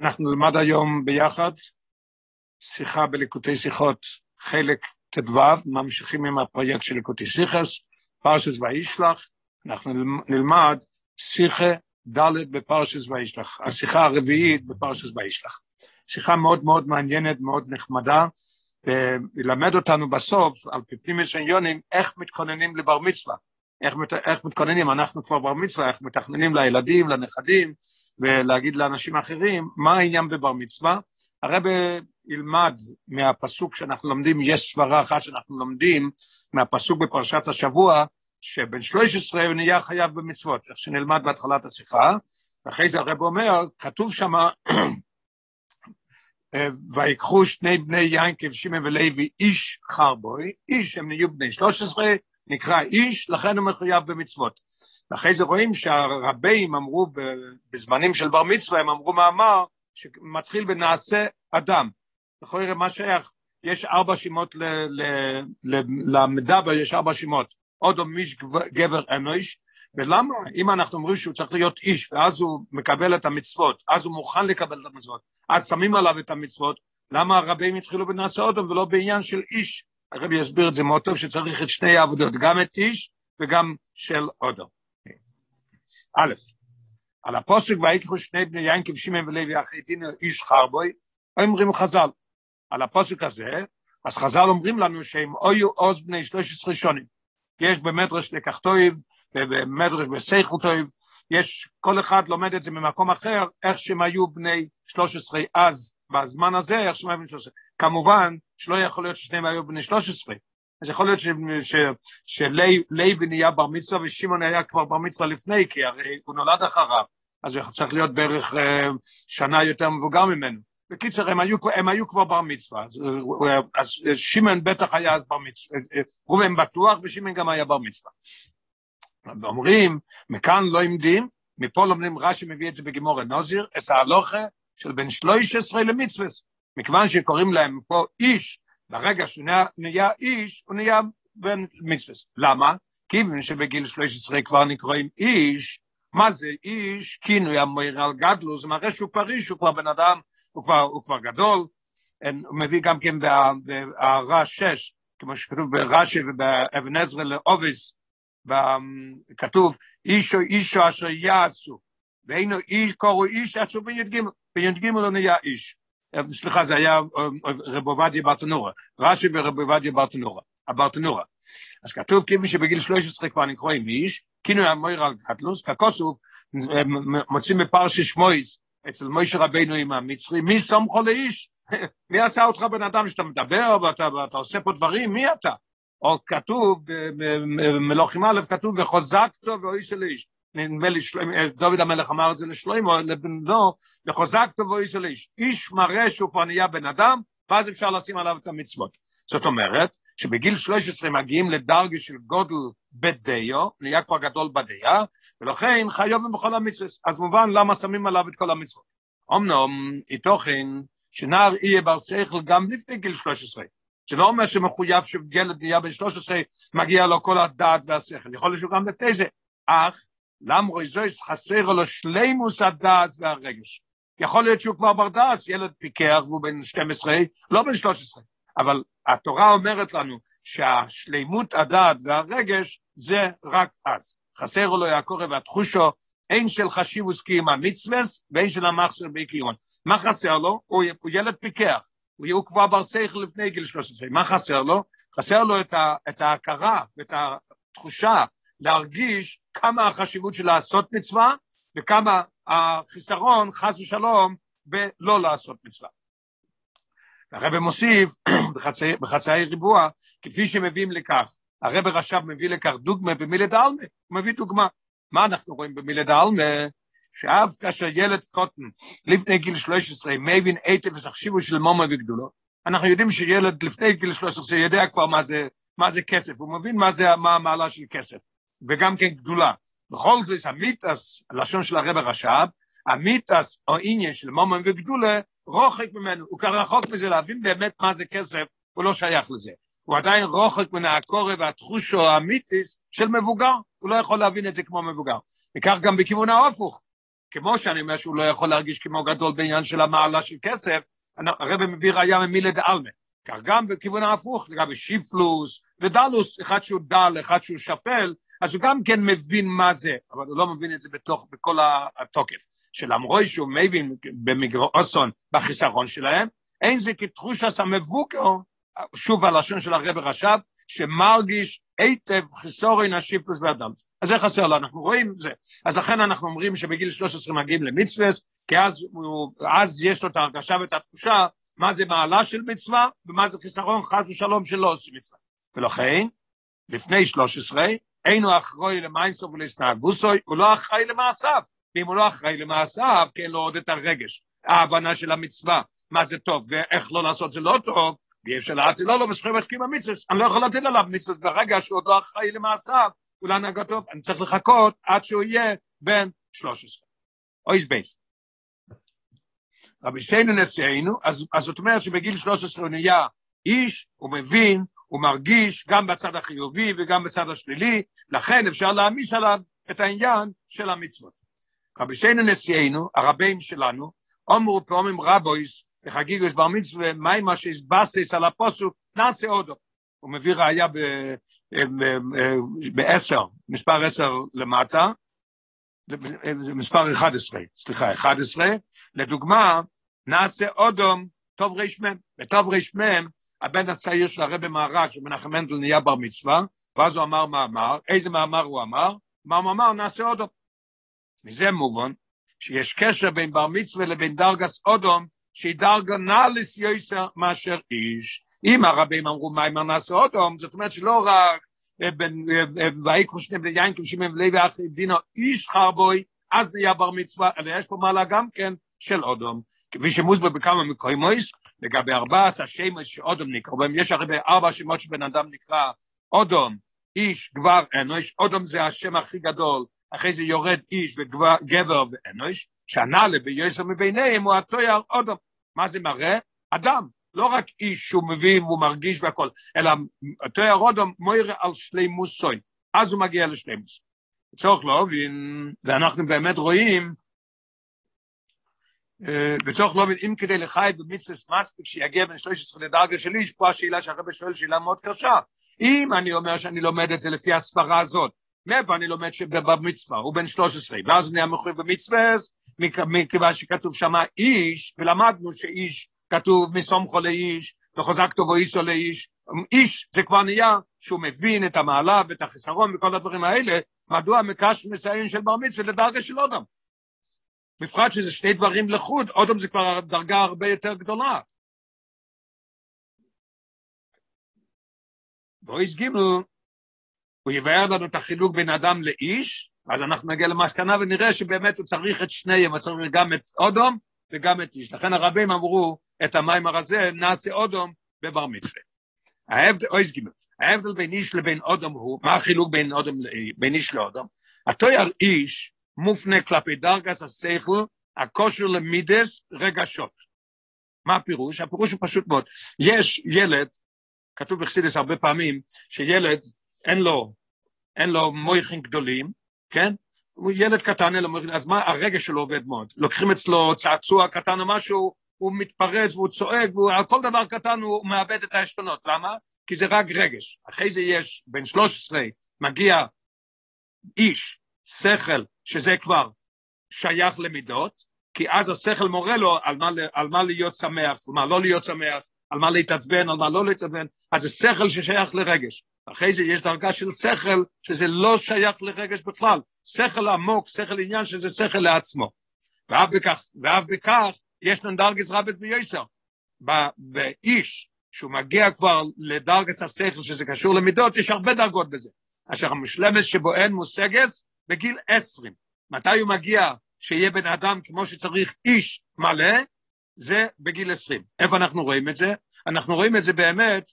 אנחנו נלמד היום ביחד שיחה בליקוטי שיחות, חלק ט"ו, ממשיכים עם הפרויקט של ליקוטי שיחס, פרשס וישלח, אנחנו נלמד שיחה ד' בפרשס וישלח, השיחה הרביעית בפרשס וישלח. שיחה מאוד מאוד מעניינת, מאוד נחמדה, וילמד אותנו בסוף, על פי מסויונים, איך מתכוננים לבר מצווה. איך, מת, איך מתכוננים, אנחנו כבר בר מצווה, איך מתכננים לילדים, לנכדים, ולהגיד לאנשים אחרים מה העניין בבר מצווה. הרב ילמד מהפסוק שאנחנו לומדים, יש סברה אחת שאנחנו לומדים מהפסוק בפרשת השבוע, שבן 13 הוא נהיה חייב במצוות, איך שנלמד בהתחלת השיחה, ואחרי זה הרב אומר, כתוב שם, ויקחו שני בני יין כבשימן ולוי איש חרבוי, איש הם נהיו בני 13, נקרא איש, לכן הוא מחויב במצוות. ואחרי זה רואים שהרבים אמרו בזמנים של בר מצווה, הם אמרו מאמר שמתחיל בנעשה אדם. יכול להיות מה שייך, יש ארבע שמות למדבר, יש ארבע שמות. עוד מיש גבר אנוש, ולמה אם אנחנו אומרים שהוא צריך להיות איש, ואז הוא מקבל את המצוות, אז הוא מוכן לקבל את המצוות, אז שמים עליו את המצוות, למה הרבים התחילו בנעשה אדם ולא בעניין של איש? הרבי יסביר את זה מאוד טוב, שצריך את שני העבודות, גם את איש וגם של אודו. א', על הפוסק ויקחו שני בני יין כבשימן ולוי אחרי דין איש חרבוי, אומרים חז"ל. על הפוסק הזה, אז חז"ל אומרים לנו שהם אויו עוז בני 13 שונים. יש במדרש לקחתויב ובמדרש בסייכל טויב, יש, כל אחד לומד את זה ממקום אחר, איך שהם היו בני 13 אז, בזמן הזה, שהם היו בני 13. כמובן שלא יכול להיות ששניהם היו בני 13, אז יכול להיות שלוי נהיה בר מצווה ושמעון היה כבר בר מצווה לפני, כי הרי הוא נולד אחריו, אז הוא צריך להיות בערך אה, שנה יותר מבוגר ממנו. בקיצר, הם היו, הם היו כבר בר מצווה, אז, אז שמעון בטח היה אז בר מצווה, ראובן בטוח ושמעון גם היה בר מצווה. אומרים, מכאן לא עמדים, מפה לומדים רש"י מביא את זה בגימור הנוזיר, את ההלוכה של בין 13 למצווה. מכיוון שקוראים להם פה איש, ברגע שהוא נהיה איש, הוא נהיה בן מצווה. למה? כיוון שבגיל 13 כבר נקראים איש, מה זה איש? כינוי המויר על גדלו, זה מראה שהוא כבר איש, הוא כבר בן אדם, הוא כבר, הוא כבר גדול. הוא מביא גם כן בהערה 6, כמו שכתוב ברש"י ובאבן עזרא לאוביס, כתוב אישו אישו אשר יעשו, ואינו איש קורו איש אשר בן י"ג, בן י"ג לא נהיה איש. סליחה, זה היה רב עובדיה ברטנורה, רש"י ורב עובדיה ברטנורה, הברטנורה. אז כתוב כיוון שבגיל 13 כבר נקראים איש, כינוי המויר על קטלוס, ככוסו, מוצאים בפרשי שמויס, אצל מוישה רבינו עם המצרי, מי סומכו לאיש? מי עשה אותך בן אדם שאתה מדבר ואתה, ואתה עושה פה דברים, מי אתה? או כתוב, במלוכים א' כתוב, וחוזקתו ואיש אל איש. נדמה לי, דוד המלך אמר את זה לשלמה, לבנו, וחוזקתו ואיש אל איש. איש מראה שהוא כבר נהיה בן אדם, ואז אפשר לשים עליו את המצוות. זאת אומרת, שבגיל 13 מגיעים לדרגה של גודל בדיו, נהיה כבר גדול בדיה, ולכן חיובים בכל המצוות. אז מובן למה שמים עליו את כל המצוות. אמנם, איתוכן, שנער יהיה בר שכל גם לפני גיל 13. זה לא אומר שמחויב שילד נהיה בן 13, מגיע לו כל הדעת והשכל, יכול להיות שהוא גם לפני זה, אך למרות זה חסר לו שלימוס הדעת והרגש. יכול להיות שהוא כבר בר דעת, ילד פיקח והוא בן 12, לא בן 13, אבל התורה אומרת לנו שהשלימות הדעת והרגש זה רק אז. חסר לו יעקב והתחושו אין של חשיבוס קיימה מצווס ואין של המחסר בעקיון. מה חסר לו? הוא, הוא ילד פיקח. הוא כבר בר שכל לפני גיל 13. מה חסר לו? חסר לו את, ה, את ההכרה ואת התחושה להרגיש כמה החשיבות של לעשות מצווה וכמה החיסרון, חס ושלום, בלא לעשות מצווה. הרב מוסיף בחצאי, בחצאי ריבוע, כפי שמביאים לכך, הרב רש"ב מביא לכך דוגמה במילד העלמה, הוא מביא דוגמה. מה אנחנו רואים במילד העלמה? שאף כאשר ילד קוטן לפני גיל 13 מבין היטב וחשיבו של מומו וגדולו, אנחנו יודעים שילד לפני גיל 13 יודע כבר מה זה, מה זה כסף, הוא מבין מה זה מה המעלה של כסף, וגם כן גדולה. בכל זאת, המיתוס, הלשון של הרב הרש"ב, המיתוס או עניין של מומו וגדולה, רוחק ממנו, הוא כבר רחוק מזה להבין באמת מה זה כסף, הוא לא שייך לזה. הוא עדיין רוחק מן הקורא והתחושו האמיתיס של מבוגר, הוא לא יכול להבין את זה כמו מבוגר. וכך גם בכיוון ההפוך, כמו שאני אומר שהוא לא יכול להרגיש כמו גדול בעניין של המעלה של כסף, הרב מביא ראייה ממילי דעלמה. כך גם בכיוון ההפוך, לגבי שיפלוס ודלוס, אחד שהוא דל, אחד שהוא שפל, אז הוא גם כן מבין מה זה, אבל הוא לא מבין את זה בתוך, בכל התוקף. שלמרוי שהוא מבין במגרוסון בחיסרון שלהם, אין זה כתחושס המבוקר, שוב הלשון של הרב רש"ב, שמרגיש היטב חיסורין השיפלוס והדם. אז זה חסר לו, אנחנו רואים זה. אז לכן אנחנו אומרים שבגיל 13 מגיעים למצווס, כי אז, הוא, אז יש לו את ההרגשה ואת התחושה מה זה מעלה של מצווה ומה זה חיסרון חס ושלום של לא עושים מצווה. ולכן, לפני 13, אינו אחראי למיינסו ולהסתהגוסוי, הוא לא אחראי למעשיו. ואם הוא לא אחראי למעשיו, אין לו עוד את הרגש, ההבנה של המצווה, מה זה טוב? ואיך לא לעשות זה לא טוב, ואי אפשר להטיל לו, לא וזכוי מסכים המצווה, אני לא יכול להטיל עליו מצווה, ברגע שהוא עוד לא אחראי למעשיו, אולי טוב, אני צריך לחכות עד שהוא יהיה בן 13. אוי סבייס. רבי שטיינו נשיאנו, אז, אז זאת אומרת שבגיל 13 הוא נהיה איש, הוא מבין, הוא מרגיש גם בצד החיובי וגם בצד השלילי, לכן אפשר להעמיס עליו את העניין של המצוות. רבי שטיינו נשיאנו, הרבים שלנו, אומרו פעמים רבויס, בחגיגוס בר מצווה, מה מה שהסבסס על הפוסוק, נעשה עודו. הוא מביא ראייה בעשר, מספר עשר למטה, מספר 11, סליחה, 11, לדוגמה, נעשה אודום, טוב רמ, בטוב רמ, הבן הצעיר של הרבי מהר"ש, מנחם מנדל נהיה בר מצווה, ואז הוא אמר מאמר, איזה מאמר הוא אמר? מה הוא אמר? נעשה אודום. מזה מובן שיש קשר בין בר מצווה לבין דרגס אודום, שהיא דרגה נאליס יויסר מאשר איש. אם הרבים אמרו אם נעשה אודום, זאת אומרת שלא רק ויקחו שני בני יין כבשים ולוי אחי דינו איש חרבוי, אז נהיה בר מצווה, אלא יש פה מעלה גם כן של אודום. כפי שמוסבר בכמה מקוימויס, לגבי ארבעת השמות שאודום נקרא, יש הרבה ארבע שמות שבן אדם נקרא אודום, איש, גבר, אנוש, אודום זה השם הכי גדול, אחרי זה יורד איש וגבר ואנוש, שהנעלה ביוסר מביניהם הוא התויר אודום. מה זה מראה? אדם, לא רק איש שהוא מבין והוא מרגיש והכל, אלא אותו הרודו מוירה על שלימוס סוי, אז הוא מגיע לשלימוס. צריך להבין, ואנחנו באמת רואים, וצריך להבין, אם כדי לחי במצווה מספיק שיגיע בין 13 לדרגה של איש, פה השאלה שהרבא שואל שאלה מאוד קשה. אם אני אומר שאני לומד את זה לפי הספרה הזאת, מאיפה אני לומד שבמצווה, הוא בן 13, ואז נהיה מחויב במצווה, מכיוון שכתוב שם איש, ולמדנו שאיש כתוב מסומכו לאיש, וחוזק טובו אישו לאיש, איש זה כבר נהיה שהוא מבין את המעלה ואת החיסרון וכל הדברים האלה, מדוע מקש מסיים של בר מצווה לדרגה של אודם. בפרט שזה שני דברים לחוד, אודם זה כבר דרגה הרבה יותר גדולה. בויס גימל, הוא יבאר לנו את החילוק בין אדם לאיש, אז אנחנו נגיע למסקנה ונראה שבאמת הוא צריך את שניהם, הוא צריך גם את אודום וגם את איש. לכן הרבים אמרו, את המים הרזה, נעשה אודום בבר מצווה. ההבדל, אויס גימל, ההבדל בין איש לבין אודום הוא, מה החילוק בין, אודום, בין איש לאודום? התויר איש מופנה כלפי דרגס השכל, הכושר למידס רגשות. מה הפירוש? הפירוש הוא פשוט מאוד. יש ילד, כתוב בחסידס הרבה פעמים, שילד אין לו, אין לו מויכים גדולים, כן? הוא ילד קטן, לו מויכים, אז מה הרגש שלו עובד מאוד? לוקחים אצלו צעצוע קטן או משהו, הוא מתפרץ והוא צועק, ועל כל דבר קטן הוא מאבד את העשתונות. למה? כי זה רק רגש. אחרי זה יש, בין 13, מגיע איש, שכל, שזה כבר שייך למידות, כי אז השכל מורה לו על מה, על מה להיות שמח, על מה לא להיות שמח, על מה להתעצבן, על מה לא להתעצבן, אז זה שכל ששייך לרגש. אחרי זה יש דרגה של שכל שזה לא שייך לרגש בכלל. שכל עמוק, שכל עניין שזה שכל לעצמו. ואף בכך, ואף בכך יש לנו דרגס רבס ביוסר. באיש, שהוא מגיע כבר לדרגס השכל, שזה קשור למידות, יש הרבה דרגות בזה. אשר המשלמס שבו אין מושגס, בגיל עשרים. מתי הוא מגיע שיהיה בן אדם כמו שצריך איש מלא? זה בגיל עשרים. איפה אנחנו רואים את זה? אנחנו רואים את זה באמת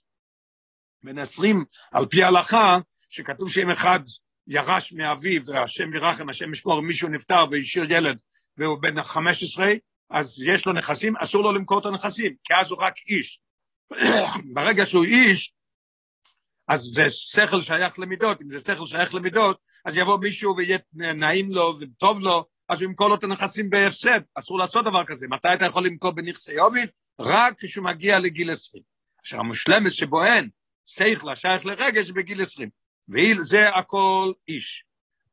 בין עשרים על פי ההלכה, שכתוב שאם אחד ירש מאביו, והשם ירחם, השם ישמור, מישהו נפטר והשאיר ילד, והוא בן חמש עשרה, אז יש לו נכסים, אסור לו למכור את הנכסים, כי אז הוא רק איש. ברגע שהוא איש, אז זה שכל שייך למידות, אם זה שכל שייך למידות, אז יבוא מישהו ויהיה נעים לו וטוב לו, אז הוא ימכור לו את הנכסים בהפסד, אסור לעשות דבר כזה. מתי אתה יכול למכור בנכסי יוביד? רק כשהוא מגיע לגיל 20. עכשיו המושלמת שבו אין, שכל השייך לרגש בגיל 20. וזה הכל איש.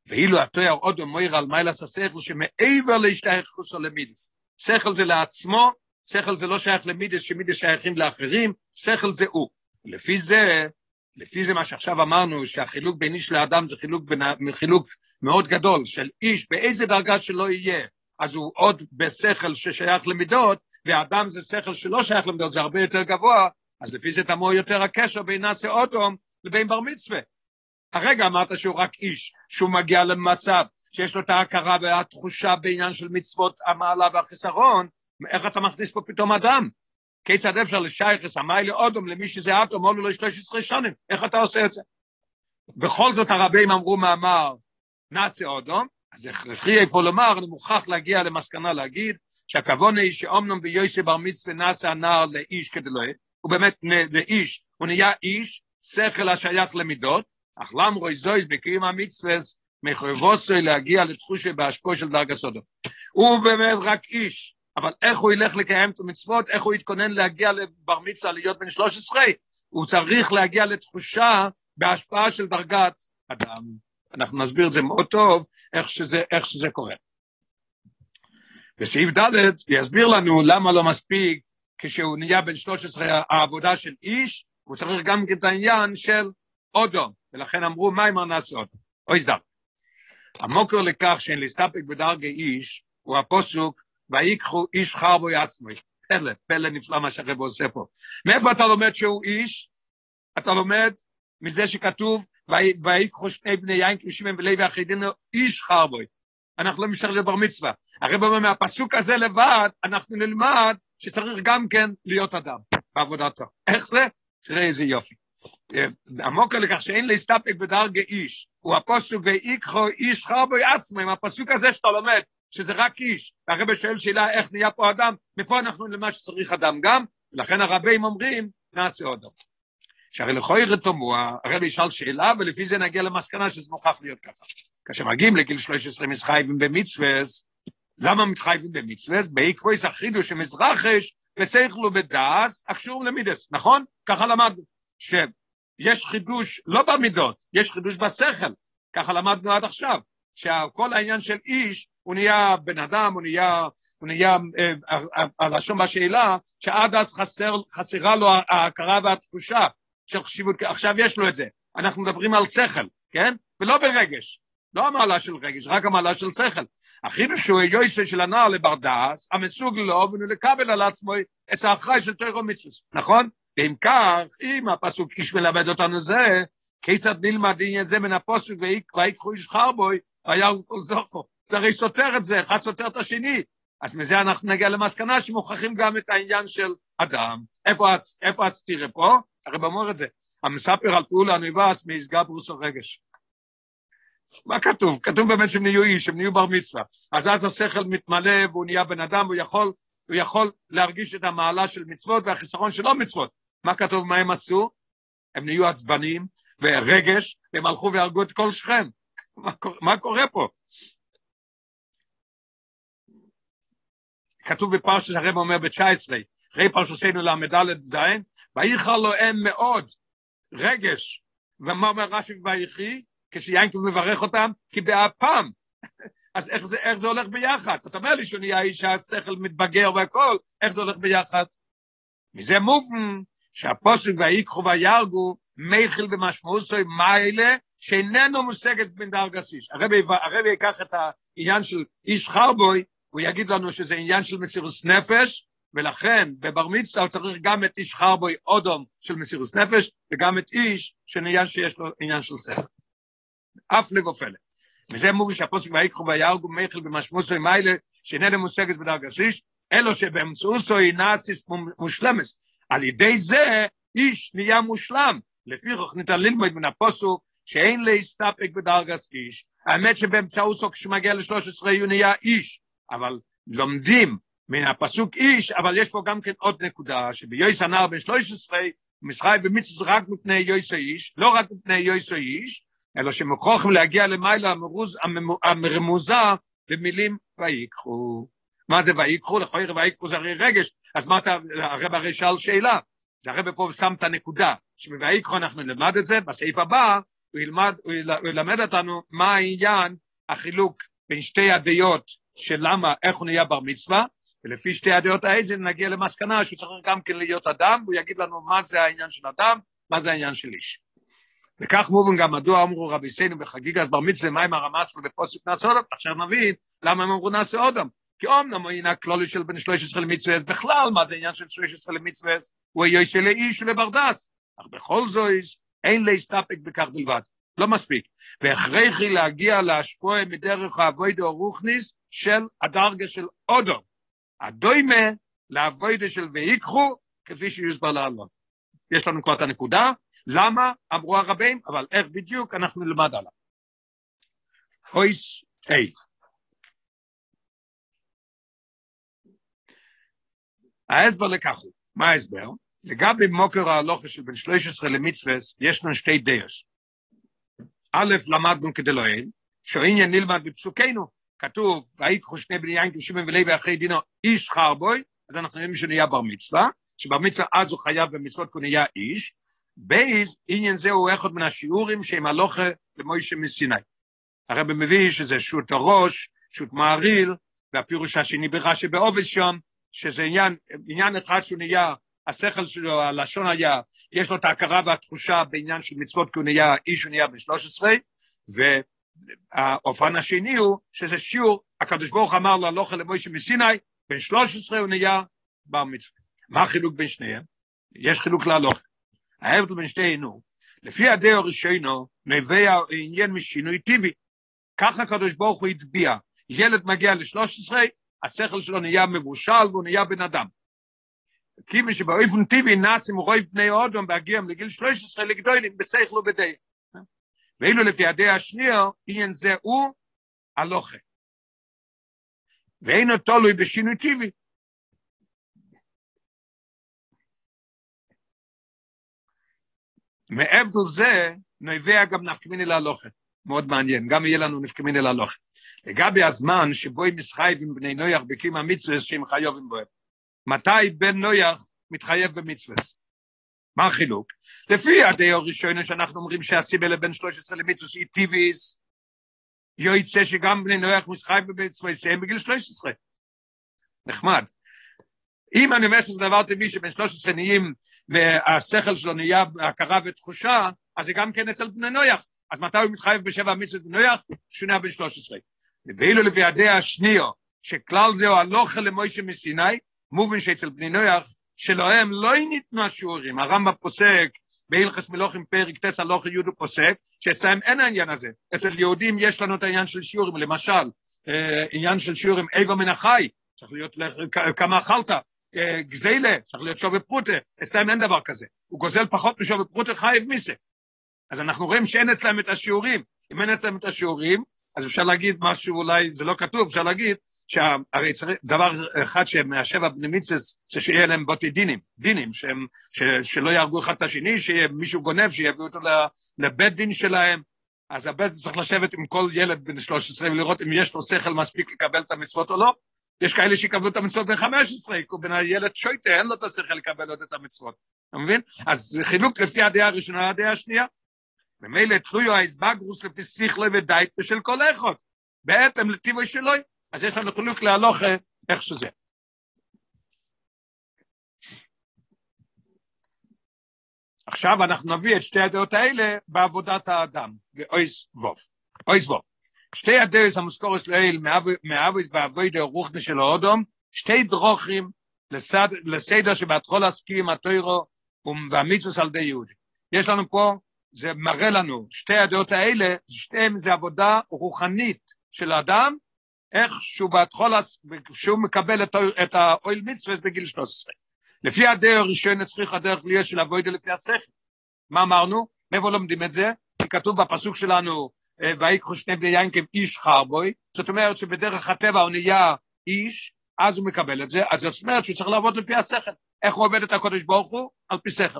ואילו התואר עוד אומר על מיילס השכל שמעבר להשתייכות למידס. שכל זה לעצמו, שכל זה לא שייך למידס, שמידס שייכים לאחרים, שכל זה הוא. לפי זה, לפי זה מה שעכשיו אמרנו, שהחילוק בין איש לאדם זה חילוק, בין, חילוק מאוד גדול, של איש באיזה דרגה שלא יהיה, אז הוא עוד בשכל ששייך למידות, ואדם זה שכל שלא שייך למידות, זה הרבה יותר גבוה, אז לפי זה תמוה יותר הקשר בין נאסי אוטום לבין בר מצווה. הרגע אמרת שהוא רק איש, שהוא מגיע למצב שיש לו את ההכרה והתחושה בעניין של מצוות המעלה והחיסרון, איך אתה מכניס פה פתאום אדם? כיצד אפשר לשייכס המיילה אודום למי שזה אטום, עולו לו 13 שנים, איך אתה עושה את זה? בכל זאת הרבים אמרו מאמר, נעשה אודום, אז הכרחי איפה לומר, אני מוכרח להגיע למסקנה להגיד, שהכוון היא שאומנם ביוסי בר מצווה נעשה הנער לאיש כדי לא הוא באמת לאיש, הוא נהיה איש, שכל השייך למידות, אך למרוי זויז בקיום המצווס, מחויבוסוי להגיע לתחושה בהשפוע של דרגה סודו. הוא באמת רק איש, אבל איך הוא ילך לקיים את המצוות, איך הוא יתכונן להגיע לבר מצווה, להיות בן 13, הוא צריך להגיע לתחושה בהשפעה של דרגת אדם. אנחנו נסביר את זה מאוד טוב, איך שזה, איך שזה קורה. בסעיף ד' יסביר לנו למה לא מספיק כשהוא נהיה בן 13 העבודה של איש, הוא צריך גם את העניין של אודום, ולכן אמרו אם נעשה אודום, אוי סדר. המוקר לכך שאין להסתפק בדרגי איש, הוא הפוסוק, ויקחו איש חרבו עצמו. פלא, פלא נפלא מה שהרב עושה פה. מאיפה אתה לומד שהוא איש? אתה לומד מזה שכתוב, ויקחו שני בני יין כבשים ולוי ואחידינו איש חרבוי. אנחנו לא משתחררים לבר מצווה. הרב אומר, מהפסוק הזה לבד, אנחנו נלמד שצריך גם כן להיות אדם בעבודתו. איך זה? תראה איזה יופי. עמוק לכך שאין להסתפק בדרגה איש, הוא הפוסק ויקחו איש חרבוי עצמו, עם הפסוק הזה שאתה לומד, שזה רק איש, והרבא שואל שאלה איך נהיה פה אדם, מפה אנחנו למה שצריך אדם גם, ולכן הרבים אומרים, נעשה דבר. שהרי לכוי רתומוע, הרבי ישאל שאלה, ולפי זה נגיע למסקנה שזה מוכרח להיות ככה. כאשר מגיעים לגיל 13 מתחייבים במצווס, למה מתחייבים במצווס? בעקבויס החידוש שמזרחש ושכל בדעס הקשור למידס, נכון? ככה למדנו. שיש חידוש לא במידות, יש חידוש בשכל, ככה למדנו עד עכשיו, שכל העניין של איש, הוא נהיה בן אדם, הוא נהיה, הוא נהיה, אה, הלשון בשאלה, שעד אז חסר, חסרה לו ההכרה והתחושה של חשיבות, עכשיו יש לו את זה, אנחנו מדברים על שכל, כן? ולא ברגש, לא המעלה של רגש, רק המעלה של שכל. החידוש הוא יויסה של הנער לברדס, המסוג לו ולקבל על עצמו את האחראי של תוירו מצווה, נכון? ואם כך, אם הפסוק איש מלמד אותנו זה, כיצד נלמד עניין זה מן הפסוק ויקחו איש חרבוי, היה כל זוכו. זה הרי סותר את זה, אחד סותר את השני. אז מזה אנחנו נגיע למסקנה שמוכרחים גם את העניין של אדם. איפה, איפה הסתירה פה? הרי אומר את זה. המספר על פעולה נבס מיסגה ברוסו רגש. מה כתוב? כתוב באמת שהם נהיו איש, הם נהיו בר מצווה. אז אז השכל מתמלא והוא נהיה בן אדם, והוא יכול, הוא יכול להרגיש את המעלה של מצוות והחיסרון של לא מצוות. מה כתוב מה הם עשו? הם נהיו עצבנים ורגש, והם הלכו והרגו את כל שכם. מה, מה קורה פה? כתוב בפרשת הרב אומר ב-19, אחרי פרשתנו ל"ד ז', וייחר לו הם מאוד רגש, ומה אומר רש"י ויחי? כשיינקב מברך אותם, כי באפם. אז איך זה, איך זה הולך ביחד? אתה אומר לי שהוא נהיה איש השכל מתבגר והכל, איך זה הולך ביחד? מזה מובן שהפוסק ויקחו וירגו מייכל במשמעוסוי מיילה שאיננו מושגת בין דרגסיש. הרבי, הרבי ייקח את העניין של איש חרבוי, הוא יגיד לנו שזה עניין של מסירוס נפש, ולכן בבר מצווה צריך גם את איש חרבוי אודום של מסירוס נפש, וגם את איש שנהיה שיש לו עניין של שכל. אף לב ופלא. וזה מובי שהפוסק ויקחו וירגו מייכל במשמעוסוי מיילה שאיננו מושגת בדרגסיש, אלו שבאמצעוסו היא נאסיס מושלמס. על ידי זה איש נהיה מושלם. לפי כך ניתן ללמוד מן הפוסוק שאין להסתפק בדרגס איש. האמת שבאמצעותו כשמגיע ל-13 הוא נהיה איש, אבל לומדים מן הפסוק איש, אבל יש פה גם כן עוד נקודה, שביועס הנער בן 13, משחי במצווה רק מפני יויס איש, לא רק מפני יויס איש, אלא שמוכרחים להגיע למעלה המרמוזה במילים ויקחו. מה זה ויקחו? לכוי ויקחו זה הרי רגש, אז מה אתה, הרב הרי שאל שאלה, זה הרב פה שם את הנקודה, שבויקחו אנחנו נלמד את זה, בסעיף הבא הוא ילמד, הוא ילמד אותנו מה העניין, החילוק בין שתי הדעות של למה, איך הוא נהיה בר מצווה, ולפי שתי הדעות האיזה נגיע למסקנה שהוא צריך גם כן להיות אדם, והוא יגיד לנו מה זה העניין של אדם, מה זה העניין של איש. וכך מובן גם מדוע אמרו רבי סיינו בחגיגה אז בר מצווה מים הרמס ובפוסק נעשה אודם, עכשיו נבין למה הם אמרו נעשה אודם. כי אומנם הנה כלולי של בין 13 למצווה, בכלל מה זה עניין של 13 למצווה, הוא יהיה של איש ולברדס, אך בכל זאת אין להסתפק בכך בלבד, לא מספיק. והכרחי להגיע להשפוע מדרך האבוידו רוכניס של הדרגה של אודו. הדוימה לאבוידו של ויקחו, כפי שיוסבר לעלות. יש לנו כבר את הנקודה, למה אמרו הרבים, אבל איך בדיוק אנחנו נלמד עליו. אויס איי. ההסבר לכך הוא, מה ההסבר? לגבי מוקר ההלוכה של בין 13 למצווה, יש לנו שתי דייס. א', למדנו כדלוהן, שהעניין נלמד בפסוקנו, כתוב, ויקחו שני בני יין כשמן ולוי אחרי דינו איש חרבוי, אז אנחנו יודעים שהוא נהיה בר מצווה, שבר מצווה אז הוא חייב במצוות כי הוא נהיה איש, בייז, עניין זה הוא אחד מן השיעורים שהם הלוכה למוישה מסיני. הרב מביא שזה שוט הראש, שוט מעריל, והפירוש השני ברש"י בעובד שם, שזה עניין, עניין אחד שהוא נהיה, השכל שלו, הלשון היה, יש לו את ההכרה והתחושה בעניין של מצוות כי הוא נהיה איש, הוא נהיה בן 13, והאופן השני הוא שזה שיעור, הקדוש ברוך אמר לו הלוכה למוישה מסיני, בן 13 הוא נהיה בר מצווה. מה החילוק בין שניהם? יש חילוק להלוכה. ההבדל בין שתינו, לפי הדעה הראשונו, נובע עניין משינוי טבעי. ככה הקדוש ברוך הוא הטביע. ילד מגיע ל-13, השכל שלו נהיה מבושל והוא נהיה בן אדם. כיוון שבאופן טבעי נאסים רוב בני אודום בהגיעם לגיל 13 לגדולים בשכל ובדעה. ואילו לפי הדעה השנייה, עניין זה הוא הלוכה. ואינו תלוי בשינוי טבעי. מעבר זה, נובע גם נפקמיני להלוכה. מאוד מעניין, גם יהיה לנו נפקמיני להלוכה. לגבי הזמן שבו הם מתחייבים בני נויח בקיום המצווה שהם חיובים בו. מתי בן נויח מתחייב במצווה? מה החילוק? לפי הדעה הראשונה שאנחנו אומרים שהסיבה לבן 13 למצווה שהיא טיביס, יוצא שגם בני נויח מתחייב במצווה שהם בגיל 13. נחמד. אם אני אומר שזה דבר טבעי שבן 13 נהיים והשכל שלו נהיה הכרה ותחושה, אז זה גם כן אצל בני נויח. אז מתי הוא מתחייב בשבע המצוות בני נויח? שונה בן 13. ואילו לפי הדעה השנייה, שכלל זהו הלוכה למוישה מסיני, מובן שאצל בני נויח, שלהם לא ניתנו השיעורים. הרמב"ם פוסק בהלכס מלוכים פרק טס הלוכה יהודו פוסק, שאצלם אין העניין הזה. אצל יהודים יש לנו את העניין של שיעורים, למשל, אה, עניין של שיעורים איבר מן החי, צריך להיות כמה אכלת, גזילה, צריך להיות שווי פרוטה, אצלם אין דבר כזה. הוא גוזל פחות משווי פרוטה חייב מיסה. אז אנחנו רואים שאין אצלם את השיעורים. אם אין אצלם את השיעורים, אז אפשר להגיד משהו, אולי זה לא כתוב, אפשר להגיד שהרי צריך, דבר אחד שמהשבע בני מיצס, זה שיהיה להם בוטי דינים, דינים, שהם, ש, שלא יהרגו אחד את השני, שיהיה מישהו גונב, שיביאו אותו לבית דין שלהם. אז הבית צריך לשבת עם כל ילד בן 13 ולראות אם יש לו שכל מספיק לקבל את המצוות או לא, יש כאלה שיקבלו את המצוות בין 15, בין הילד שויטה, אין לו את השכל לקבל עוד את המצוות. אתה מבין? אז חילוק לפי הדעה הראשונה לדעה השנייה. ומילא תלויו האיזבגרוס לפי שכלו ודייט ושל כל אחד. בהתאם לטיבו שלוי. אז יש לנו חילוק להלוכה איך שזה. עכשיו אנחנו נביא את שתי הדעות האלה בעבודת האדם, באויס ווב. אויס ווב. שתי הדרס המוזכורס לעיל מאבויס באבוידה רוחנה של האודום, שתי דרוכים לסד, לסדר שבהתחול להסכים עם התוירו והמצווס על די יהודי. יש לנו פה, זה מראה לנו, שתי הדעות האלה, שתיהם זה עבודה רוחנית של האדם, איך שהוא בהתחול, שהוא מקבל את, את האויל מצווס בגיל 13. לפי הדרך הראשונה צריך הדרך להיות של אבוידה לפי השכל. מה אמרנו? מאיפה לומדים את זה? כתוב בפסוק שלנו, ויקחו שני בני יין כאיש חרבוי, זאת אומרת שבדרך הטבע הוא נהיה איש, אז הוא מקבל את זה, אז זאת אומרת שהוא צריך לעבוד לפי השכל. איך הוא עובד את הקודש ברוך הוא? על פי שכל.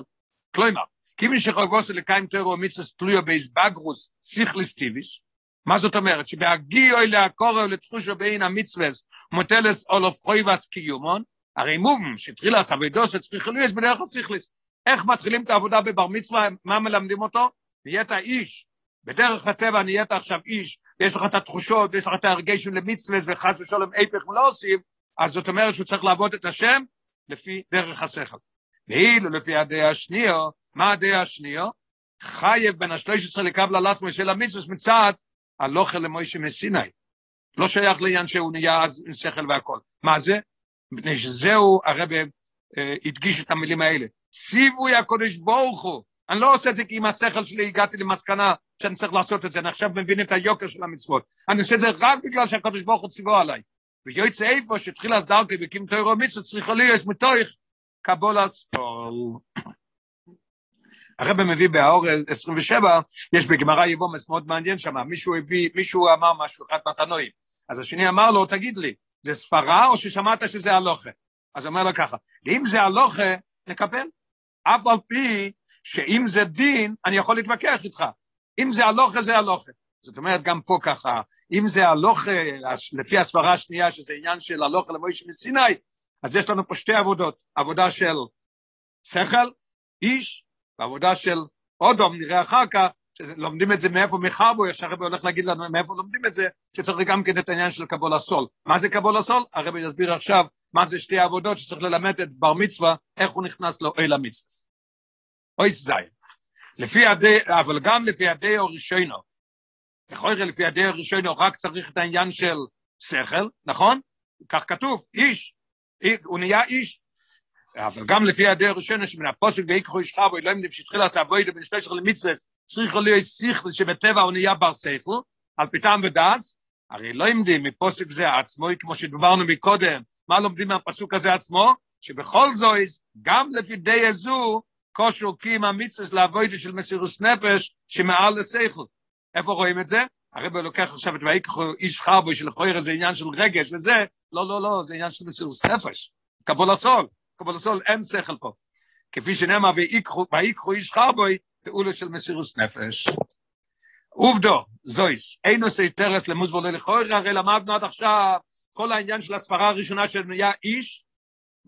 כלומר, כיוון שחרגוסו לקיים טרו ומצווה תלויו באיזבגרוס סיכליס טיביס, מה זאת אומרת? שבהגיעו אלה הקורא ולתחושו בין המצווס מוטלס אולוף חויבס קיומון, הרי מום שהתחילה סבידוס וצריך להיות בדרך הסיכליס. איך מתחילים את העבודה בבר מצווה, מה מלמדים אותו? נהיית איש, בדרך הטבע נהיית עכשיו איש, ויש לך את התחושות, ויש לך את הרגשים למצווס וחס ושלום איפך ולא עושים, אז זאת אומרת שהוא צריך לעבוד את השם לפי דרך השכל. ואילו לפי הדעה השנייה, מה הדעה השנייה? חייב בין השלוש עשרה לקבל הלסמו של המצווס מצד הלוכל למוישה מסיני. לא שייך לעניין שהוא נהיה אז עם שכל והכל. מה זה? מפני שזהו הרב אה, הדגיש את המילים האלה. ציווי הקודש ברוך הוא. אני לא עושה את זה כי עם השכל שלי הגעתי למסקנה שאני צריך לעשות את זה, אני עכשיו מבין את היוקר של המצוות. אני עושה את זה רק בגלל שהקודש ברוך הוא ציוו עליי. ויועץ איפה שהתחיל אז דרכי וקים תוירו מצוות צריכה להיות מתוך קבולס הרב מביא באור 27, יש בגמרא יבומס מאוד מעניין שם, מישהו הביא, מישהו אמר משהו, אחד מתנועים. אז השני אמר לו, תגיד לי, זה ספרה או ששמעת שזה הלוכה? אז אומר לו ככה, אם זה הלוכה, נקבל. אף על פי שאם זה דין, אני יכול להתווכח איתך. אם זה הלוכה, זה הלוכה. זאת אומרת, גם פה ככה, אם זה הלוכה, לפי הסברה השנייה, שזה עניין של הלוכה למוישה מסיני, אז יש לנו פה שתי עבודות, עבודה של שכל, איש, ועבודה של אודום, נראה אחר כך, לומדים את זה מאיפה מחרבו, יש הרבי הולך להגיד לנו מאיפה לומדים את זה, שצריך גם כן את העניין של קבול הסול. מה זה קבול הסול? הרבי יסביר עכשיו מה זה שתי עבודות שצריך ללמד את בר מצווה, איך הוא נכנס לו אל המצווה. אוי זין. לפי הדי, אבל גם לפי הדי הראשונו, יכול להיות לפי הדי הראשונו, רק צריך את העניין של שכל, נכון? כך כתוב, איש, הוא נהיה איש, אבל גם לפי הדרך הראשונה שמן הפוסק ויקחו איש חבו, אלוהים שהתחיל לעשות אבוידו בין שתי שכל למצווה, צריך להיות שכל שבטבע הוא נהיה בר שכל, על פיתם ודס, הרי לא עמדים מפוסק זה עצמו, כמו שדברנו מקודם, מה לומדים מהפסוק הזה עצמו? שבכל זאת, גם לפי די הזו, כושר קיים המצווה לאבוידו של מסירוס נפש, שמעל לשכל. איפה רואים את זה? הרב לוקח עכשיו את ויקחו איש חבו, שלכויר זה עניין של רגש וזה, לא, לא, לא, זה עניין של מסירוס נפש, קבול הסול. קבול סול אין שכל פה. כפי שנאמר, ויקחו איש חרבוי, פעולה של מסירוס נפש. עובדו, זויס, אין עושה תרס למוזבור ללכוי, הרי למדנו עד עכשיו כל העניין של הספרה הראשונה של נהיה איש,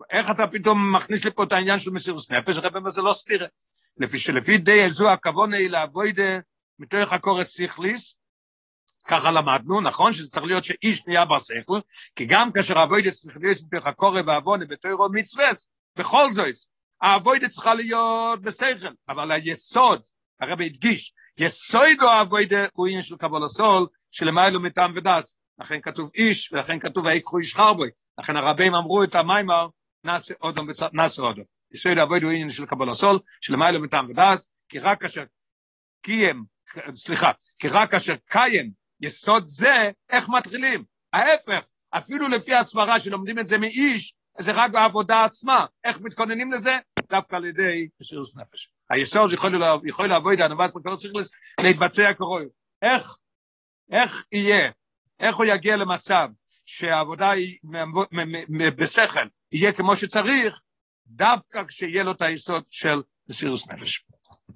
איך אתה פתאום מכניס לי פה את העניין של מסירוס נפש, הרי באמת זה לא סתירה. לפי שלפי די איזו הכוונה היא לעבודה מתוך הקורס סיכליס, ככה למדנו, נכון? שזה צריך להיות שאיש נהיה בר שכל, כי גם כאשר אבוידה צריך להיות מתוך הקורא ועוונה בתוירו מצווה, בכל זאת, האבוידה צריכה להיות בשכל, אבל היסוד, הרב הדגיש, יסוד האבוידה הוא עניין של קבול הסול, שלמיילו מטעם ודס, לכן כתוב איש, ולכן כתוב ויקחו איש חרבוי, לכן הרבים אמרו את המיימר, נעשה אודום, נעשה אודום. יסוד האבוידה הוא עניין של קבול הסול, שלמיילו מטעם ודס, כי רק כאשר קיים, סליחה, כי רק כאשר קיים יסוד זה, איך מתחילים? ההפך, אפילו לפי הסברה שלומדים את זה מאיש, זה רק בעבודה עצמה. איך מתכוננים לזה? דווקא על ידי מסירות נפש. היסוד יכול, לעבוד הנבס בכל צריך להתבצע כרוי. איך, איך יהיה, איך הוא יגיע למצב שהעבודה היא בשכל, יהיה כמו שצריך, דווקא כשיהיה לו את היסוד של מסירות נפש.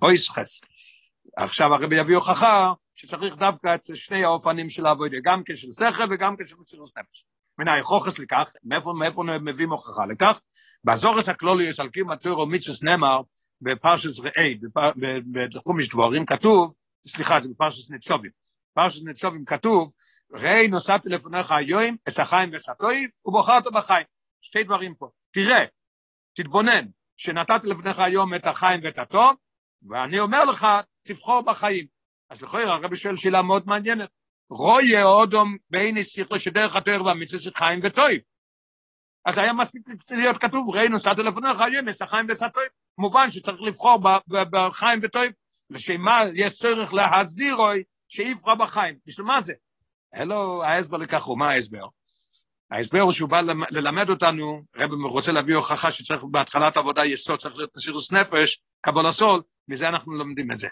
אוי סחס. עכשיו הרבי יביא הוכחה שצריך דווקא את שני האופנים של העבודה, גם כשל שכל וגם כשל מסירות נפש. מן היכוחס לכך, מאיפה, מאיפה מביאים הוכחה לכך? באזורס הכלולי יש על קיום התוירו מצווס נאמר בפרשס ראי, בתחומיש דבורים כתוב, סליחה זה בפרשס נצובים, פרשס נצובים כתוב, ראי נוסעתי לפניך היום את החיים וסתוי ובוחרת בחיים. שתי דברים פה, תראה, תתבונן, שנתתי לפניך היום את החיים ואת הטוב, ואני אומר לך, תבחור בחיים. אז לכוי הרבי שואל שאלה מאוד מעניינת. רויה אודום בעיני שיחו שדרך התואר והמצווה של חיים וטוי. אז היה מספיק להיות כתוב, ראינו סעת לפניך היום, יש חיים וסטוי. מובן שצריך לבחור בחיים וטוי. לשמה יש צורך להזהיר אוי שיבחר בחיים. בשביל מה זה? אלו ההסבר לכך הוא, מה ההסבר? ההסבר הוא שהוא בא ללמד אותנו, רבי רוצה להביא הוכחה שצריך בהתחלת עבודה יסוד, צריך להיות מסירוס נפש, קבול הסול, מזה אנחנו לומדים את זה.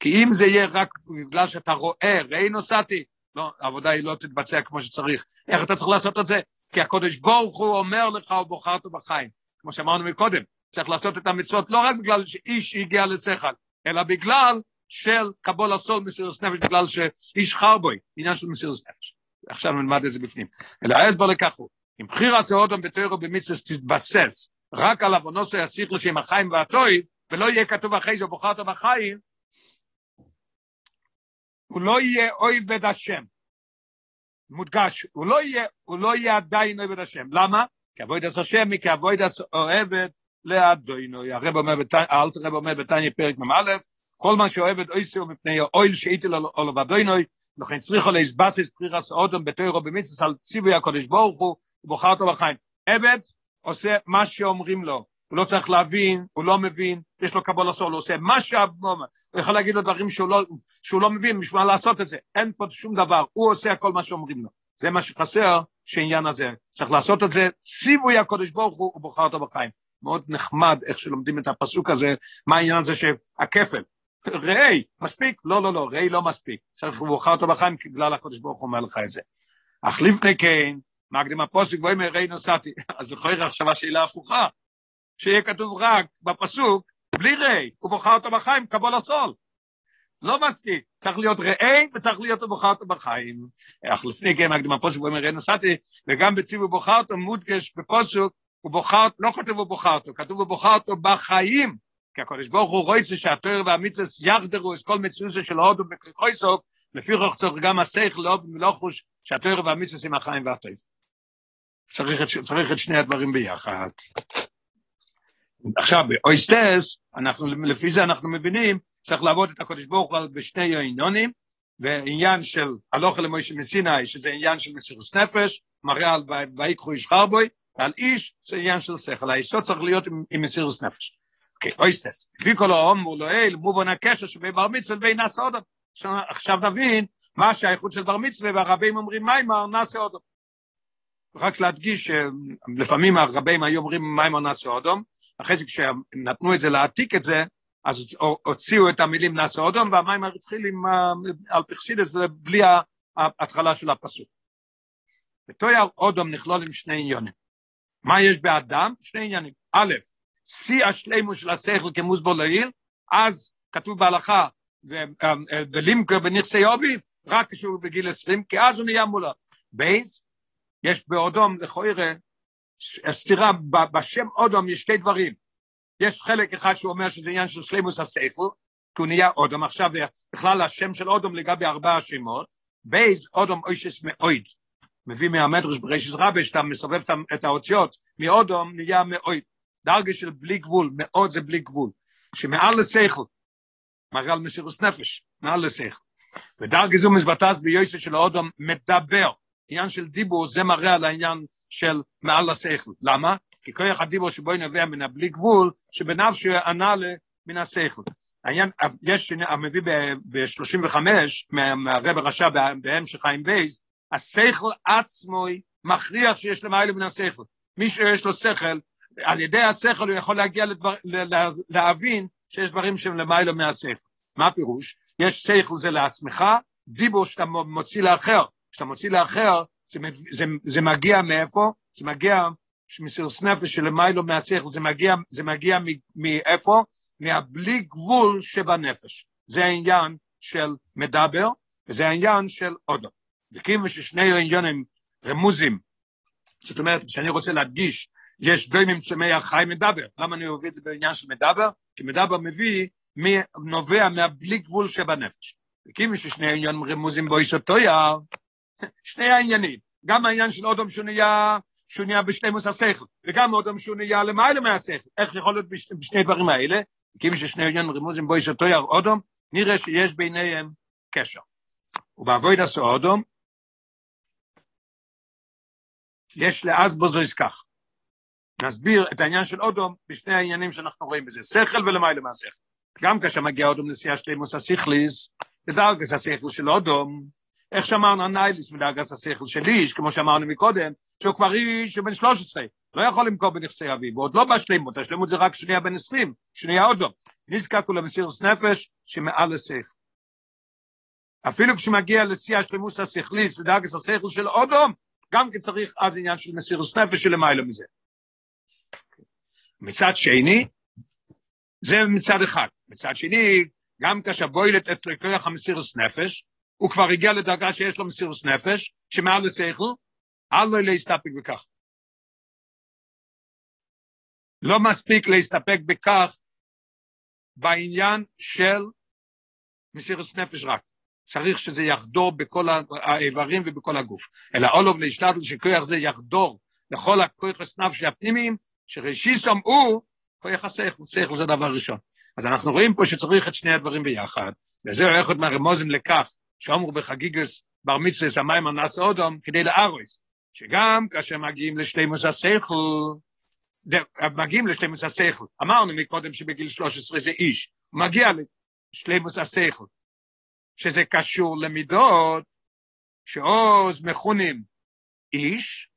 כי אם זה יהיה רק בגלל שאתה רואה, ראי נוסעתי, לא, העבודה היא לא תתבצע כמו שצריך. איך אתה צריך לעשות את זה? כי הקודש ברוך הוא אומר לך, הוא בוחר אותו בחיים. כמו שאמרנו מקודם, צריך לעשות את המצוות לא רק בגלל שאיש הגיע לשכל, אלא בגלל של קבול הסול מסירוס נפש, בגלל שאיש חרבוי, עניין של מסירוס נפש. עכשיו נלמד את זה בפנים. אלא ההסבר לכך הוא, אם בחיר עשה אודם בתוירו במצווה תתבסס רק על עוונוסו יסיך לשם החיים והטויב, ולא יהיה כתוב אחרי זה בוחרת בחיים, הוא לא יהיה אויבד השם. מודגש, הוא לא יהיה, הוא לא יהיה עדיין אויבד השם. למה? כי אבויד עשה השם, אבויד עשה אוהבת לאדוינו. הרב אומר, האלת הרב אומר בתניא פרק מ"א, כל מה שאוהבת אויסו מפני האויל שאיתי לו לבדוינוי, לכן צריכו להסבסס פריחס אודם בתוירו במצווה על ציווי הקודש ברוך הוא, ובוחר אותו בחיים. עבד עושה מה שאומרים לו, הוא לא צריך להבין, הוא לא מבין, יש לו קבול הסול, הוא עושה מה שהאבנומה, הוא יכול להגיד לו דברים שהוא לא, שהוא לא מבין, בשביל לעשות את זה, אין פה שום דבר, הוא עושה כל מה שאומרים לו. זה מה שחסר, שעניין הזה, צריך לעשות את זה, ציווי הקודש ברוך הוא, הוא בוחר אותו בחיים. מאוד נחמד איך שלומדים את הפסוק הזה, מה העניין הזה שהכפל, ראי, מספיק? לא, לא, לא, ראי לא מספיק. צריך לבוחר אותו בחיים, בגלל הקודש ברוך הוא אומר לך את זה. אך לפני כן, מקדים הפוסק ואומר ראי נוסעתי. אז זוכר עכשיו השאלה הפוכה, שיהיה כתוב רק בפסוק, בלי ראי, הוא בוחר אותו בחיים, קבול הסול. לא מספיק, צריך להיות ראי וצריך להיות בוחר אותו בחיים. אך לפני כן, מקדים הפוסק ואומר ראי נוסעתי, וגם בציווי בוחר אותו מודגש בפוסק, הוא בוחר, לא כתוב הוא בוחר אותו, כתוב הוא בוחר אותו בחיים. כי הקודש ברוך הוא רואה שהתואר והמצווה יחדרו את כל מצווה של הודו בכריכויסוק, לפי כך צריך גם הסייך לאוב מלוחוש שהתואר והמצווה עם החיים והטוב. צריך, צריך את שני הדברים ביחד. עכשיו, באויסטס, אנחנו, לפי זה אנחנו מבינים, צריך לעבוד את הקודש ברוך הוא בשני עניונים, ועניין של הלוך למוישה מסיני, שזה עניין של מסירוס נפש, מראה על ויקחו איש חרבוי, ועל איש זה עניין של שכל, היסוד צריך להיות עם, עם מסירוס נפש. אוקיי, אויסטס, לפי כל האומר לאל, מובן הקשר שבין בר מצווה לבין נעשה אודם. עכשיו נבין מה שהאיכות של בר מצווה, והרבים אומרים מיימר נעשה אודם. רק להדגיש שלפעמים הרבים היו אומרים מיימר נעשה אודם, אחרי זה כשנתנו את זה להעתיק את זה, אז הוציאו את המילים נעשה אודום, והמיימר התחיל עם על פרסידס בלי ההתחלה של הפסוק. בתויר אודום נכלול עם שני עניונים. מה יש באדם? שני עניינים. א', שיא השלימו של השכל כמוסבור לעיל, אז כתוב בהלכה, ולימקר בנכסי אוביב, רק כשהוא בגיל 20, כי אז הוא נהיה מולא. בייז, יש באודום, לכוירא, סתירה, בשם אודום יש שתי דברים. יש חלק אחד שהוא אומר שזה עניין של שלימוס השכל, כי הוא נהיה אודום, עכשיו בכלל השם של אודום לגבי ארבעה שמות, בייז אודום אוישס מאויד, מביא מהמדרש בראשית רבה, שאתה מסובב את האותיות, מאודום נהיה מאויד. דרגה של בלי גבול, מאוד זה בלי גבול, שמעל לשכל, מראה על מסירוס נפש, מעל לשכל. ודרגה זו מזבטס ביוסף של האודום מדבר, עניין של דיבור זה מראה על העניין של מעל לשכל. למה? כי כוח הדיבור שבו נובע מן הבלי גבול, שבנפשו ענה מן השכל. העניין, יש, המביא ב-35, מהרב הרשע בהמשך חיים בייס, השכל עצמו מכריח שיש למעלה מן השכל. מי שיש לו שכל, על ידי השכל הוא יכול להגיע לדבר, להבין שיש דברים שהם למיילו מהשכל. מה הפירוש? יש שכל זה לעצמך, דיבור שאתה מוציא לאחר. כשאתה מוציא לאחר, זה, זה, זה מגיע מאיפה? זה מגיע מסירוס נפש שלמיילו מהשכל, זה מגיע, זה מגיע מאיפה? מהבלי גבול שבנפש. זה העניין של מדבר, וזה העניין של אודו. וכיוון ששני העניינים רמוזים, זאת אומרת, כשאני רוצה להדגיש יש דוימים צמח חי מדבר. למה אני מביא את זה בעניין של מדבר? כי מדבר מביא, נובע מהבלי גבול שבנפש. וכיוון ששני העניינים רמוזים בו איש אותו יער, שני העניינים, גם העניין של אודום שהוא נהיה, שהוא נהיה בשלימוס השכל, וגם אודום שהוא נהיה למעלה מהשכל. איך יכול להיות בש, בשני דברים האלה? כיוון ששני עניינים רמוזים בו איש אותו יער אודום, נראה שיש ביניהם קשר. ובאבויד עשו אודום, יש לאז בוזויס כך. נסביר את העניין של אודום בשני העניינים שאנחנו רואים בזה, שכל ולמעלה מהשכל. גם כאשר מגיע אודום נסיעה שלימוס הסיכליס, לדרגס השכל של אודום, איך שאמרנו הנייליס מדרגס השכל של איש, כמו שאמרנו מקודם, שהוא כבר איש בן 13, לא יכול למכור בנכסי אביו, ועוד לא בשלימות, השלימות זה רק שנייה בן 20, שנייה אודום. נזקק הוא למסירוס נפש שמעל השכל. אפילו כשמגיע לשיא השלימוס השכליס ודרגס השכל של אודום, גם כי צריך אז עניין של מסירוס נפש שלמעלה מזה. מצד שני, זה מצד אחד. מצד שני, גם כאשר בוילת אצלו כוח המסירוס נפש, הוא כבר הגיע לדרגה שיש לו מסירוס נפש, שמעל לשכל, אל לו להסתפק בכך. לא מספיק להסתפק בכך בעניין של מסירוס נפש רק. צריך שזה יחדור בכל האיברים ובכל הגוף. אלא אולוב להשתדל שכוח זה יחדור לכל הכוח הסנפשי הפנימיים, שראשיסום הוא כוח השכל, שכל זה דבר ראשון. אז אנחנו רואים פה שצריך את שני הדברים ביחד, וזה הולך עוד מהרמוזים לכך, שאומרו בחגיגס בר מצווה המים הנס אודום, כדי לארוס, שגם כאשר מגיעים לשלימוס השכל, מגיעים לשלימוס השכל, אמרנו מקודם שבגיל 13 זה איש, מגיע לשלימוס השכל, שזה קשור למידות, שעוז מכונים איש,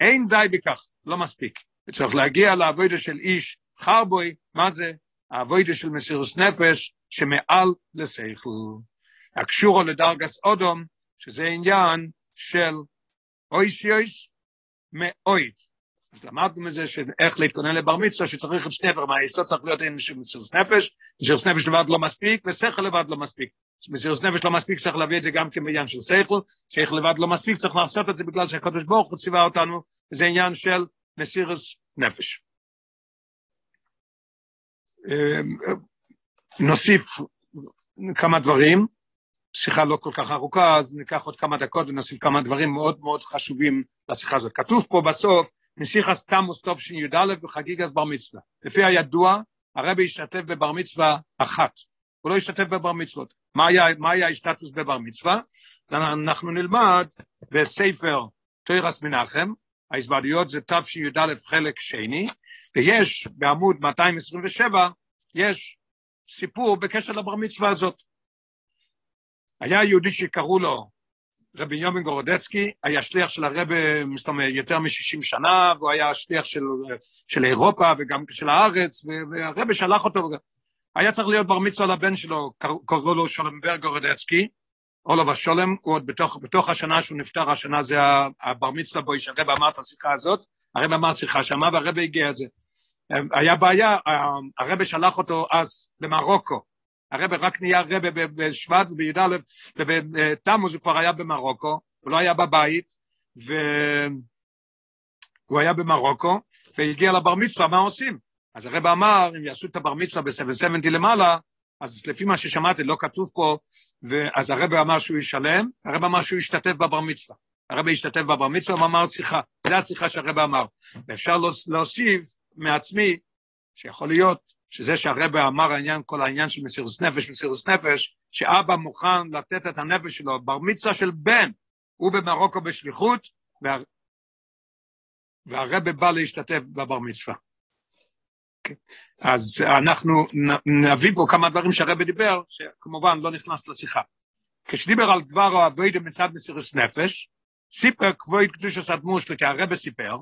אין די בכך, לא מספיק. צריך להגיע לעבודה של איש חרבוי, מה זה? העבודה של מסירוס נפש שמעל לשכל. הקשורו לדרגס אודום, שזה עניין של אויסיוס מאויד. אז למדנו מזה שאיך להתכונן לבר מצווה, שצריך את שני דברים, היסוד צריך להיות עם מסירוס נפש, מסירוס נפש לבד לא מספיק, ושכל לבד לא מספיק. מסירוס נפש לא מספיק, צריך להביא את זה גם כמעניין של שכל, שכל לבד לא מספיק, צריך לעשות את זה בגלל שהקדוש ברוך הוא ציווה אותנו, זה עניין של מסירוס נפש. נוסיף כמה דברים, שיחה לא כל כך ארוכה, אז ניקח עוד כמה דקות ונוסיף כמה דברים מאוד מאוד חשובים לשיחה הזאת. כתוב פה בסוף, נסיכה סתמוס טוב שי"א בחגיגס בר מצווה. לפי הידוע, הרבי השתתף בבר מצווה אחת. הוא לא השתתף בבר מצוות. מה היה, מה היה הסטטוס בבר מצווה? אנחנו נלמד בספר תוירס מנחם, ההזוודיות זה תשי"א חלק שני, ויש בעמוד 227, יש סיפור בקשר לבר מצווה הזאת. היה יהודי שקראו לו רבי יומין גורודצקי, היה שליח של הרבי יותר מ-60 שנה, והוא היה שליח של, של אירופה וגם של הארץ, והרבי שלח אותו, היה צריך להיות בר מצווה לבן שלו, קראו לו שולמברג גורודצקי, אולוב השולם, הוא עוד בתוך, בתוך השנה שהוא נפטר, השנה זה הבר מצווה בו, שהרבי אמר את השיחה הזאת, הרבי אמר שיחה שמה והרבי הגיע את זה. היה בעיה, הרבי שלח אותו אז למרוקו, הרבי רק נהיה רבי בשבט ובי"א ובתמוז הוא כבר היה במרוקו, הוא לא היה בבית, והוא היה במרוקו, והגיע לבר מצווה, מה עושים? אז הרבי אמר, אם יעשו את הבר מצווה ב-770 למעלה, אז לפי מה ששמעתי, לא כתוב פה, ואז הרבי אמר שהוא ישלם, הרבי אמר שהוא ישתתף בבר מצווה. הרבי השתתף בבר מצווה ואמר שיחה, זו השיחה שהרבי אמר. ואפשר להוסיף מעצמי, שיכול להיות שזה שהרבא אמר העניין, כל העניין של מסירוס נפש, מסירוס נפש, שאבא מוכן לתת את הנפש שלו, בר מצווה של בן, הוא במרוקו בשליחות, וה... והרבא בא להשתתף בבר מצווה. Okay. כן. אז אנחנו נביא פה כמה דברים שהרבא דיבר, שכמובן לא נכנס לשיחה. כשדיבר על דבר אוהבי מצד מסירוס נפש, סיפר כבוד קדוש אדמו"ר שלו, כי הרבא סיפר,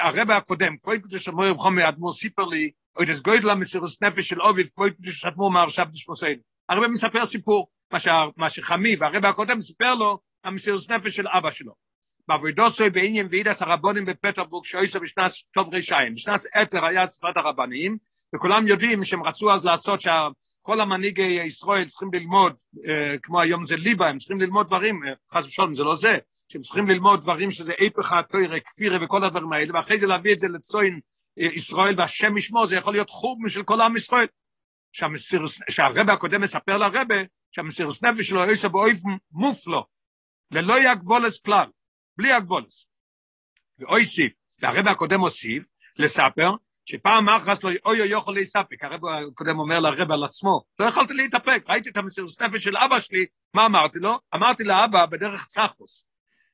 הרבא הקודם, קדוש אדמו"ר חומר אדמו"ר סיפר לי, דס גוידלה מסירוס נפש של אוביב, קדוש אדמו"ר מהרשב דשמוסיין. הרבא מספר סיפור, מה, שחמי והרבא הקודם סיפר לו, המסירוס נפש של אבא שלו. בעבודוסוי בעניין ועידס הרבונים בפטרבורג שאויסו בשנת טוב רשעים. בשנת אתר היה שפת הרבנים, וכולם יודעים שהם רצו אז לעשות שכל המנהיגי ישראל צריכים ללמוד, אה, כמו היום זה ליבה, הם צריכים ללמוד דברים, אה, חס ושלום זה לא זה, שהם צריכים ללמוד דברים שזה איפך התוירה, כפירה וכל הדברים האלה, ואחרי זה להביא את זה לצוין ישראל והשם ישמור, זה יכול להיות חום של כל עם ישראל. שהרבא הקודם מספר לרבא, שהמסירוס נפש שלו יעשה באופן מופלו, ללא יגבולס כלל, בלי הגבולס. ואויסיף, והרבא הקודם הוסיף, לספר, שפעם אחת לא אוי אוי יכול להסתפק, הרב הקודם אומר לרב על עצמו, לא יכולתי להתאפק, ראיתי את המסירות נפש של אבא שלי, מה אמרתי לו? אמרתי לאבא בדרך צחוס,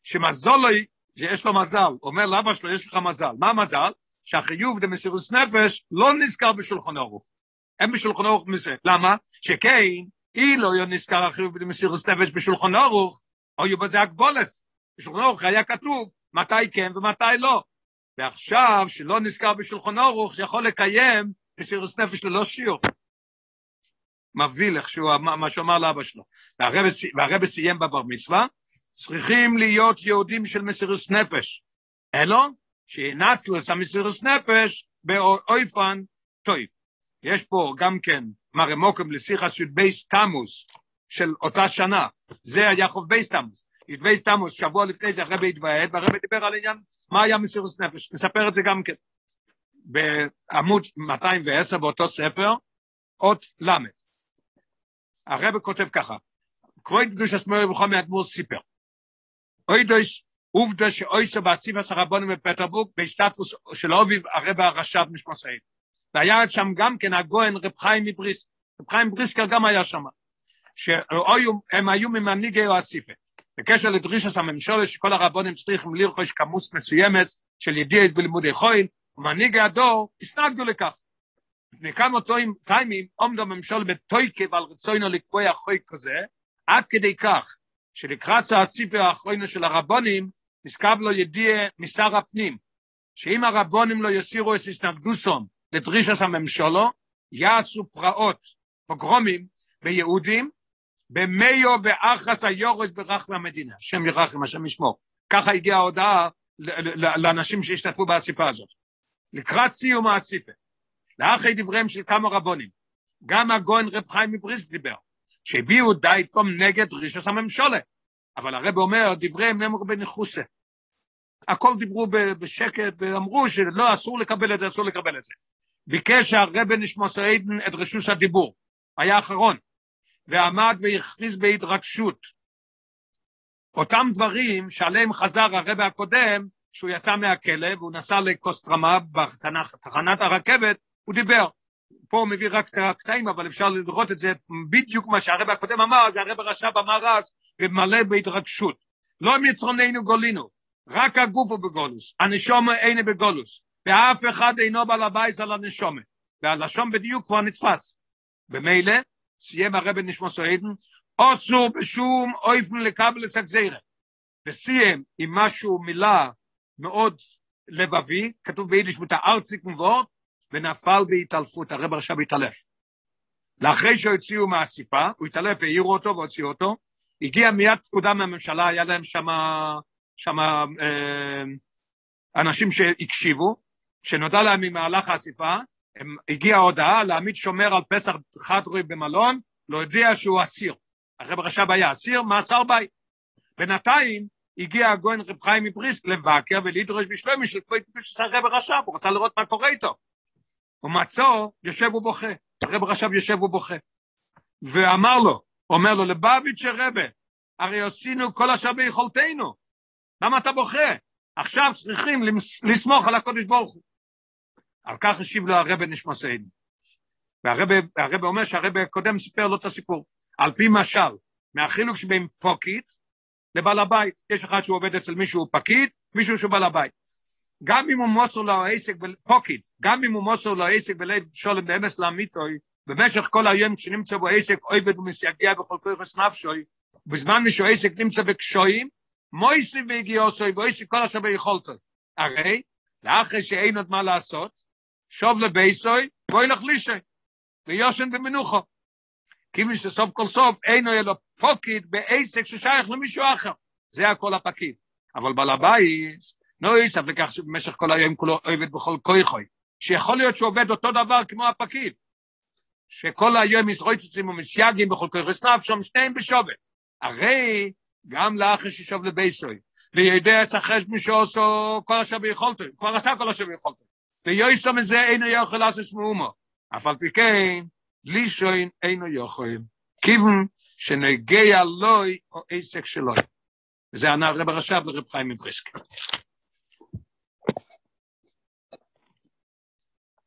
שמזולוי, שיש לו מזל, אומר לאבא שלו, יש לך מזל, מה המזל? שהחיוב דמסירוס נפש לא נזכר בשולחון אורוך. אין בשולחון אורוך מזה. למה? שכן, אי לא נזכר החיוב דמסירוס נפש בשולחון או יהיו בזה הגבולס. בשולחון אורוך היה כתוב מתי כן ומתי לא. ועכשיו, שלא נזכר בשולחון אורוך, יכול לקיים מסירוס נפש ללא שיעור. מביא לך שהוא, מה שהוא אמר לאבא שלו. והרבא סיים בבר מצווה, צריכים להיות יהודים של מסירוס נפש. אלו שינצלו את המסירוס נפש באויפן טויף. יש פה גם כן מרמוקם לשיחה של בייס תמוס של אותה שנה, זה היה חוב בייס תמוס. את בייס תמוס, שבוע לפני זה הרבי התוועד, והרבי דיבר על עניין מה היה מסירות נפש. נספר את זה גם כן. בעמוד 210 באותו ספר, אות ל'. הרבי כותב ככה, כבוד קדוש השמאל וחומי אדמו"ר סיפר. אוי דויש עובדה שאויסו באסיבה של רבונים בפטרבורג בהשתתפוס של אוביב הרב הרש"ב משמעסאי. והיה שם גם כן הגוהן רב חיים מבריסק. רב חיים מבריסקר גם היה שם. שהם היו ממנהיגי או אסיפה. בקשר לדרישת הממשלה שכל הרבונים צריכים לרכוש כמוס מסוימת של ידיעס בלימודי חויל, ומנהיגי הדור הסתנגדו לכך. לפני כמה טיימים עומדו הממשלה בתויקה ועל רצונו לקבוע חוי כזה, עד כדי כך שלקראת הסיפר האחרונה של הרבונים, נזכב לו ידיע משר הפנים, שאם הרבונים לא יסירו את הסתנגדוסון לדרישת הממשלו, יעשו פרעות, פוגרומים, ביהודים, במיו ואחס היורס ברחבי המדינה, שם ירחם, השם ישמור. ככה הגיעה ההודעה לאנשים שהשתתפו באסיפה הזאת. לקראת סיום האסיפה, לאחרי דבריהם של כמה רבונים, גם הגוהן רב חיים מבריסק דיבר, שהביאו די תום נגד דרישת הממשלה. אבל הרב אומר, דבריהם נאמרו בניחוסה. הכל דיברו בשקט ואמרו שלא, אסור לקבל את זה, אסור לקבל את זה. ביקש הרב נשמוס עדן את רשוס הדיבור, היה אחרון, ועמד והכריז בהתרגשות. אותם דברים שעליהם חזר הרב הקודם, שהוא יצא מהכלא והוא נסע לקוסטרמה בתחנת הרכבת, הוא דיבר. פה מביא רק את הקטעים, אבל אפשר לראות את זה בדיוק מה שהרב הקודם אמר, זה הרב הרש"ב אמר אז, ומלא בהתרגשות. לא מיצרוננו גולינו, רק הגוף הוא בגולוס, הנשומה אינו בגולוס, ואף אחד אינו בעל הבייס על הנשומה, והלשון בדיוק כבר נתפס. במילא, סיים הרב נשמו סועדן, אוסור בשום אויפן לקבל סגזירה. וסיים עם משהו, מילה מאוד לבבי, כתוב ביידיש מותר ארציק מבואות, ונפל בהתעלפות, הרב עכשיו התעלף. לאחרי שהוציאו מהסיפה, הוא התעלף והעירו אותו והוציאו אותו, הגיע מיד פקודה מהממשלה, היה להם שם אה, אנשים שהקשיבו, שנודע להם ממהלך האסיפה, הגיעה הודעה להעמיד שומר על פסח חד רוי במלון, לא יודע שהוא אסיר. הרב רש"ב היה אסיר, מאסר בית. בינתיים הגיע הגויין רב חיים מבריסק לבקר ולדרוש בשלומי של הרב רש"ב, הוא רצה לראות מה קורה איתו. הוא מצא, יושב ובוכה, הרב רש"ב יושב ובוכה. ואמר לו, אומר לו, לבביץ' רבה, הרי עשינו כל אשר ביכולתנו, למה אתה בוכה? עכשיו צריכים לסמוך על הקודש ברוך הוא. על כך השיב לו הרב נשמסיין. והרב אומר שהרב הקודם סיפר לו את הסיפור. על פי משל, מהחילוק שבין פוקיט לבעל הבית. יש אחד שהוא עובד אצל מישהו פקיד, מישהו שהוא בעל הבית. גם אם הוא מוסר לו עסק פוקיט, גם אם הוא מוסר לו עסק בלב שולם באמס לאמיתוי, במשך כל היום כשנמצא בו עסק עובד ומסייגע בכל כוח נפשוי, בזמן שהוא עסק נמצא בקשויים, מויסי והגיעוסוי, ואויסי כל אשר ביכולתו. הרי, לאחרי שאין עוד מה לעשות, שוב לבייסוי, בואי נחלישי, ויושן במנוחו. כיוון שסוף כל סוף אין לו פוקיד בעסק ששייך למישהו אחר. זה הכל הפקיד. אבל בעל הבית, לא יסף לכך שבמשך כל היום כולו עובד בכל כויכוי, שיכול להיות שהוא עובד אותו דבר כמו הפקיד, שכל היום מסרויצצים ומסייגים בכל כויכוי סנף, שם שניהם בשובת. הרי גם לאחר ששוב לבייסוי, וידע אסחש מי שעושו כל אשר ביכולתו, כבר עשה כל אשר ביכולתו, ויועסו מזה אינו יכול לעשות מאומו, אף על פי כן, לישוין אינו יכול, כיוון שנגיע לוי או עסק שלוי. זה ענה רב הרש"ב לרב חיים מבריסקי.